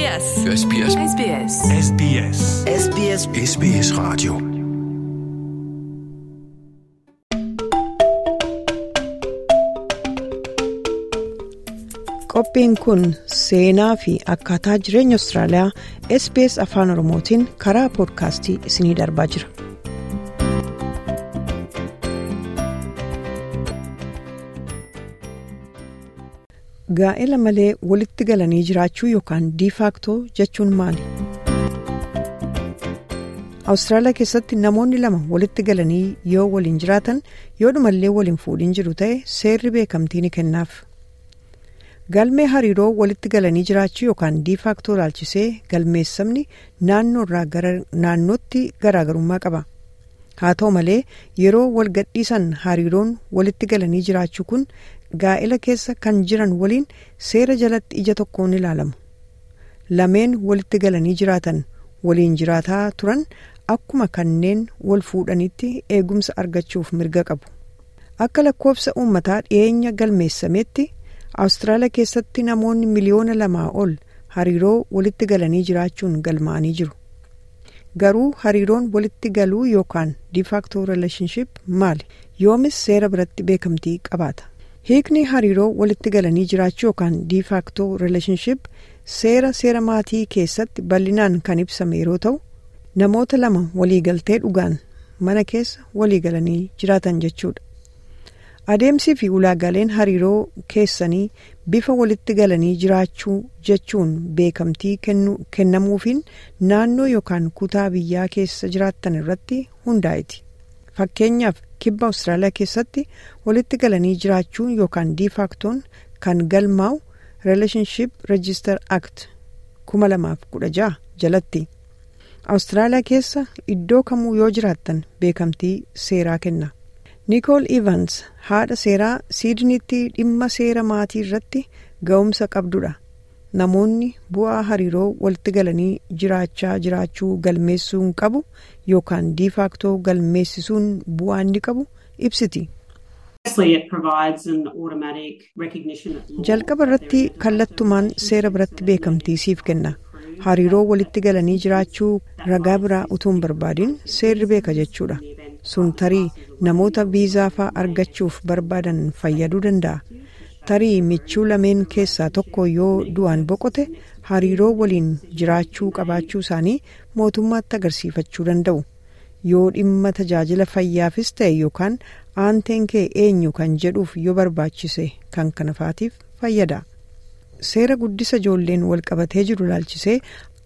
SBS. SBS. SBS. SBS. SBS SBS Radio. Qophiin kun seenaa fi akkaataa jireenya Austraaliyaa SBS Afaan Oromootiin karaa poodkaastii isinii darbaa jira. Gaa'ela malee walitti galanii jiraachuu yookaan diifaaktoo jechuun maali? Awustiraaliyaa keessatti namoonni lama walitti galanii yoo waliin jiraatan yoodhumallee waliin fuudhin jiru ta'e seerri beekamtii ni kennaaf. Galmee hariiroo walitti galanii jiraachuu yookaan diifaaktoo ilaalchisee galmeessamni naannoo irraa gara naannootti garaagarummaa qaba. Haa ta'u malee yeroo wal gadhiisan hariiroon walitti galanii jiraachuu kun gaa'ela keessa kan jiran waliin seera jalatti ija tokkoon ilaalamu. Lameen walitti galanii jiraatan waliin jiraataa turan akkuma kanneen wal fuudhanitti eegumsa argachuuf mirga qabu. Akka lakkoofsa uummataa dhiyeenya galmeessametti. Awustiraaliyaa keessatti namoonni miliyoona lamaa ol hariiroo walitti galanii jiraachuun galmaa'anii jiru. Garuu hariiroon walitti galuu yookaan diifaaktoo rileeshinship maali? Yoomis seera biratti beekamtii qabaata. Hiikni hariiroo walitti galanii jiraachuu yookaan diifaaktoo rileeshinship seera seera maatii keessatti bal'inaan kan ibsame yeroo ta'u namoota lama waliigaltee dhugaan mana keessa waliigalanii jiraatan jechuudha. Adeemsii fi ulaagaaleen hariiroo keessanii bifa walitti galanii jiraachuu jechuun beekamtii kennamuufiin naannoo yookaan kutaa biyyaa keessa jiraattan irratti hundaa'eeti. Fakkeenyaaf kibba Awustiraaliyaa keessatti walitti galanii jiraachuun yookaan diifaaktoon kan galmaa'u Relationship Register Act 2016 jalatti. Awustiraaliyaa keessa iddoo kamuu yoo jiraattan beekamtii seeraa kenna. Nikool Evans haadha seeraa siidniitti dhimma seera maatii irratti ga'umsa qabdudha. Namoonni bu'aa hariiroo walitti galanii jiraachaa jiraachuu galmeessuun qabu yookaan diifaaktoo galmeessisuun bu'aa inni qabu ibsiti. Jalqaba irratti kallattumaan seera biratti beekamtii siif kenna. Hariiroo walitti galanii jiraachuu ragaa biraa utuu hin barbaadin seerri beeka jechuudha. Sun tarii namoota viizaafaa argachuuf barbaadan fayyaduu danda'a. Tarii michuu lameen keessaa tokko yoo du'aan boqote hariiroo waliin jiraachuu qabaachuu isaanii mootummaatti agarsiifachuu danda'u. Yoo dhimma tajaajila fayyaafis ta'e yookaan aanteen kee eenyu kan jedhuuf yoo barbaachise kan kana faatiif fayyada. Seera guddisa ijoolleen wal qabatee jiru ilaalchisee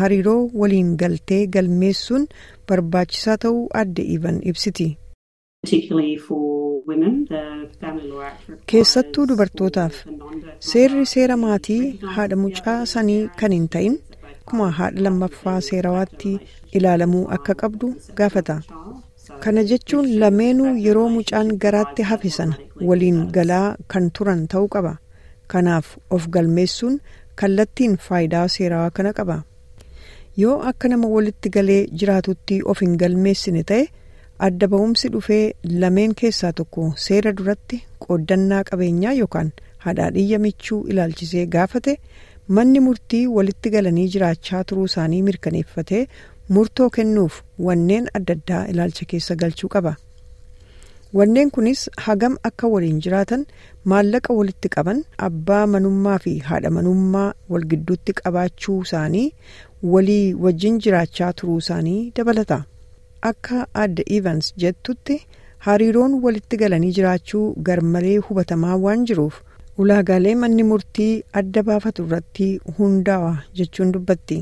hariiroo waliin galtee galmeessuun barbaachisaa ta'uu adda ivan ibsiti. Keessattuu dubartootaaf seerri seera maatii haadha mucaa sanii kan hin ta'in akkuma haadha lammaffaa seerawaatti ilaalamuu akka qabdu gaafata. Kana jechuun lameenuu yeroo mucaan garaatti hafe sana waliin galaa kan turan ta'uu qaba. Kanaaf of galmeessuun kallattiin faayidaa seerawaa kana qaba. Yoo akka nama walitti galee jiraatutti of hin galmeessine ta'e adda ba'umsi dhufee lameen keessaa tokko seera duratti qooddannaa qabeenyaa yookaan hadhaadhiyya michuu ilaalchisee gaafate manni murtii walitti galanii jiraachaa turuu isaanii mirkaneeffatee murtoo kennuuf wanneen adda addaa ilaalcha keessa galchuu qaba. Wanneen kunis hagam akka waliin jiraatan maallaqa walitti qaban abbaa manummaa fi haadha manummaa wal gidduutti qabaachuu isaanii walii wajjin jiraachaa turuu isaanii dabalata. Akka adda Evans jettutti hariiroon walitti galanii jiraachuu garmalee hubatamaa waan jiruuf ulaagaalee manni murtii adda baafatu irratti hundaa'a jechuun dubbatti.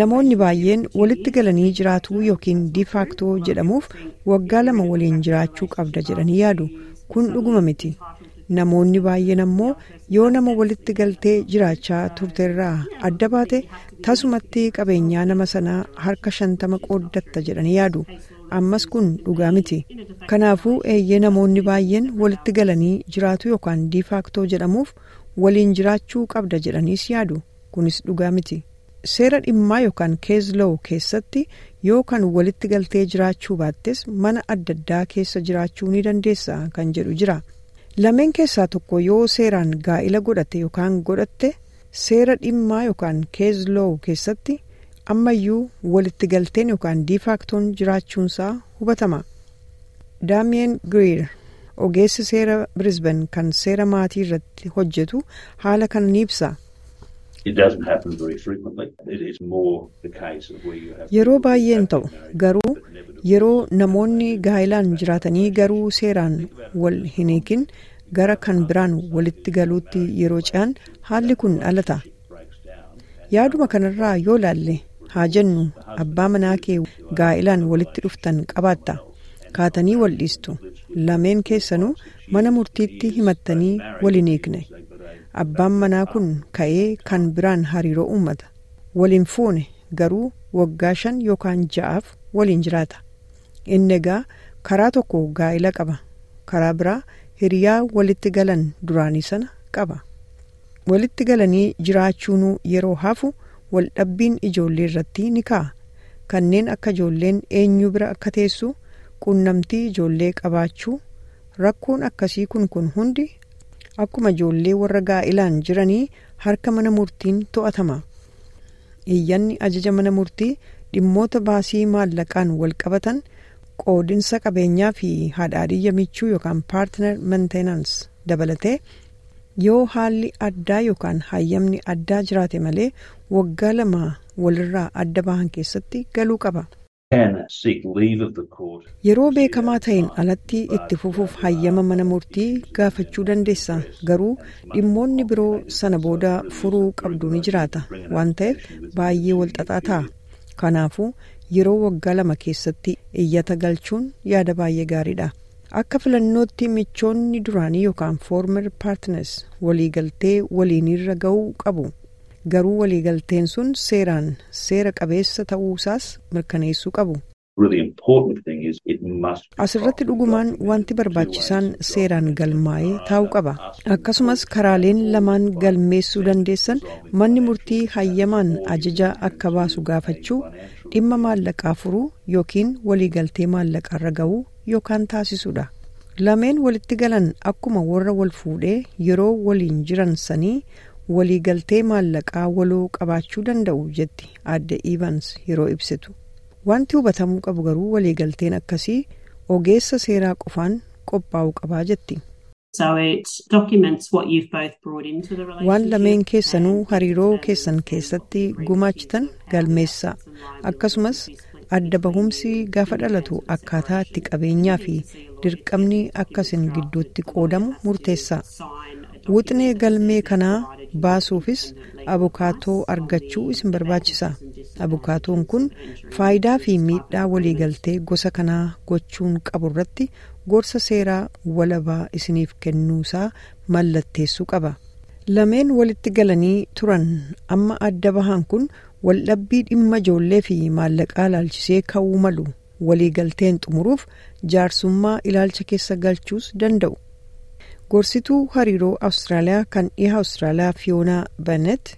Namoonni baay'een walitti galanii jiraatuu yookiin diifaaktoo jedhamuuf waggaa lama waliin jiraachuu qabda jedhanii yaadu. Kun dhuguma miti. Namoonni baay'een ammoo yoo nama walitti galtee jiraachaa turterraa adda baate tasumatti qabeenyaa nama sanaa harka shantama qooddatta jedhanii yaadu. Ammas kun dhugaa miti. Kanaafuu eeyyee namoonni baay'een walitti galanii jiraatu yookaan diifaaktoo jedhamuuf waliin jiraachuu qabda jedhaniis yaadu. Kunis dhugaa miti. Seera dhimmaa yookaan keezloo keessatti yoo kan walitti galtee jiraachuu baattes mana adda addaa keessa jiraachuu ni dandeessa kan jedhu jira. Lameen keessaa tokko yoo seeraan gaa'ila godhate yookaan godhatte seera dhimmaa yookaan keezloo keessatti ammayyuu walitti galteen yookaan diifaaktoon jiraachuunsaa hubatama. daamiyeen giriir ogeessi seera birisban kan seera maatii irratti hojjetu haala kana ni ibsa. Yeroo baay'een ta'u garuu yeroo namoonni gaa'ilaan jiraatanii garuu seeraan wal hin hiikin gara kan biraan walitti galuutti yeroo ce'an haalli kun dhalata. yaaduma kanarraa yoo laalle haa jennu abbaa manaa kee gaa'ilaan walitti dhuftan qabaatta. kaatanii wal dhiistu lameen keessanuu mana murtiitti himattanii waliin hiikne abbaan manaa kun ka'ee kan biraan hariiroo uummata. Waliin fuune garuu waggaa shan yookaan ja'aaf waliin jiraata. Inni egaa karaa tokko gaa'ila qaba. Karaa biraa hiriyaa walitti galan duraanii sana qaba. Walitti galanii jiraachuunuu yeroo hafu waldhabbiin ijoollee irratti ni ka'a. Kanneen akka ijoolleen eenyu bira akka teessu. quunnamtii ijoollee qabaachuu rakkoon akkasii kun kun hundi akkuma ijoollee warra gaa'ilaan jiranii harka mana murtiin to'atama iyyanni ajaja mana murtii dhimmoota baasii maallaqaan wal qabatan qoodinsa qabeenyaa fi haadhaadhiyya michuu yookaan paartinar meentenaans dabalatee yoo haalli addaa yookaan hayyamni addaa jiraate malee waggaa lama walirraa adda bahan keessatti galuu qaba. Yeroo beekamaa ta'een alatti itti fufuuf hayyama mana murtii gaafachuu dandeessa. Garuu dhimmoonni biroo sana booda furuu qabdu ni jiraata. Waan ta'eef baay'ee walxaxaa ta'a. Kanaafuu yeroo waggaa lama keessatti iyyata galchuun yaada baay'ee gaariidha. Akka filannootti michoonni duraanii yookaan foormer paartiners waliigaltee waliinirra ga'uu qabu. Garuu waliigalteen sun seeraan seera qabeessa ta'uusaas mirkaneessuu qabu. asirratti dhugumaan wanti barbaachisaan seeraan galmaa'ee taa'uu qaba. Akkasumas karaaleen lamaan galmeessuu dandeessan manni murtii hayyamaan ajaja akka baasu gaafachuu dhimma maallaqaa furuu yookiin waliigaltee maallaqaarra ga'uu yookaan taasisuudha. lameen walitti galan akkuma warra wal fuudhee yeroo waliin jiran sanii. Waliigaltee maallaqaa waloo qabaachuu danda'u jetti adde evans yeroo ibsitu. Wanti hubatamuu qabu garuu waliigalteen akkasii ogeessa seeraa qofaan qophaa'uu qabaa jetti. waan lameen keessanuu hariiroo keessan keessatti gumaachitan galmeessaa akkasumas adda bahumsi gaafa dhalatu akkaataa itti qabeenyaa fi dirqamni akkasin gidduutti qoodamu murteessaa wuxnee galmee kanaa baasuufis abukaatoo argachuu isin barbaachisa. Abukaatoon kun faayidaa fi miidhaa waliigaltee gosa kanaa gochuun qabu irratti gorsa seeraa walabaa isiniif kennuusaa mallatteessuu qaba. Lameen walitti galanii turan amma adda bahan kun waldhabbii dhimma ijoollee fi maallaqaa ilaalchisee ka'uu malu. Waliigalteen xumuruuf jaarsummaa ilaalcha keessa galchuus danda'u. Gorsituu hariiroo awustiraaliyaa kan dhiha awustiraaliyaa fiyoonaa banet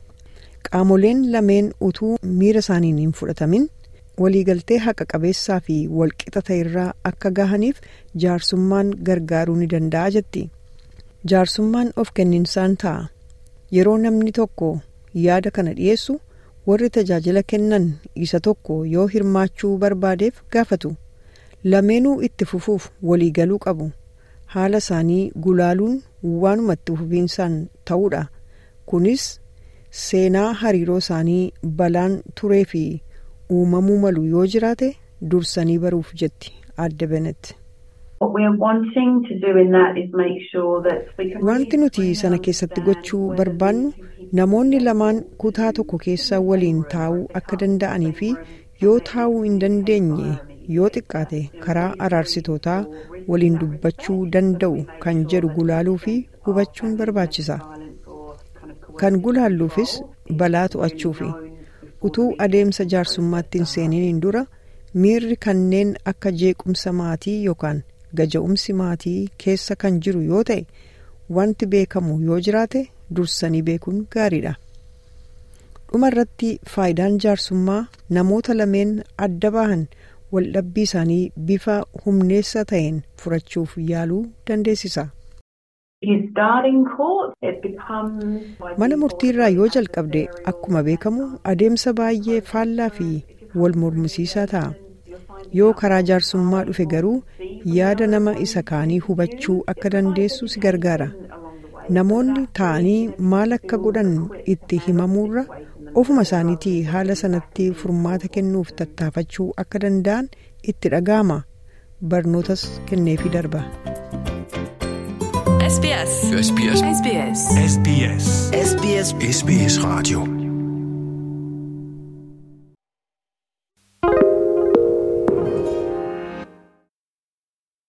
qaamoleen lameen utuu miira isaaniin hin fudhatamin waliigaltee haqa qabeessaa fi walqixa ta'erraa akka gahaniif jaarsummaan gargaaruu ni danda'a jetti. Jaarsummaan of kenninsaan ta'a. Yeroo namni tokko yaada kana dhiyeessu warri tajaajila kennan isa tokko yoo hirmaachuu barbaadeef gaafatu. Lameenuu itti fufuuf waliigaluu qabu. Haala isaanii gulaaluun waanuma itti fufiinsaan ta'uudha kunis seenaa hariiroo isaanii balaan turee fi uumamuu malu yoo jiraate dursanii baruuf jetti adde benet. wanti nuti sana keessatti gochuu barbaannu namoonni lamaan kutaa tokko keessa waliin taa'uu akka danda'anii fi yoo taa'uu hin dandeenye yoo xiqqaate karaa araarsitootaa waliin dubbachuu danda'u kan jedhu gulaaluu fi hubachuun barbaachisa kan gulaalluufis balaa to'achuufi utuu adeemsa jaarsummaatti hin seeniin dura miirri kanneen akka jeequmsa maatii yookaan gaja'umsi maatii keessa kan jiru yoo ta'e wanti beekamu yoo jiraate dursanii beekuun gaariidha. dhuma irratti faayidaan jaarsummaa namoota lameen adda bahan waldhabbii isaanii bifa humneessa ta'een furachuuf yaaluu dandeessisa. mana murtiirraa yoo jalqabde akkuma beekamu adeemsa baay'ee faallaa fi wal mormisiisaa ta'a yoo karaa jaarsummaa dhufe garuu yaada nama isa kaanii hubachuu akka dandeessu si gargaara namoonni taa'anii maal akka godhan itti himamuurra ofuma isaaniitii haala sanatti furmaata kennuuf tattaafachuu akka danda'an itti dhaga'ama barnootas kenneefii darba. SBS. SBS. SBS. SBS. SBS. SBS Radio.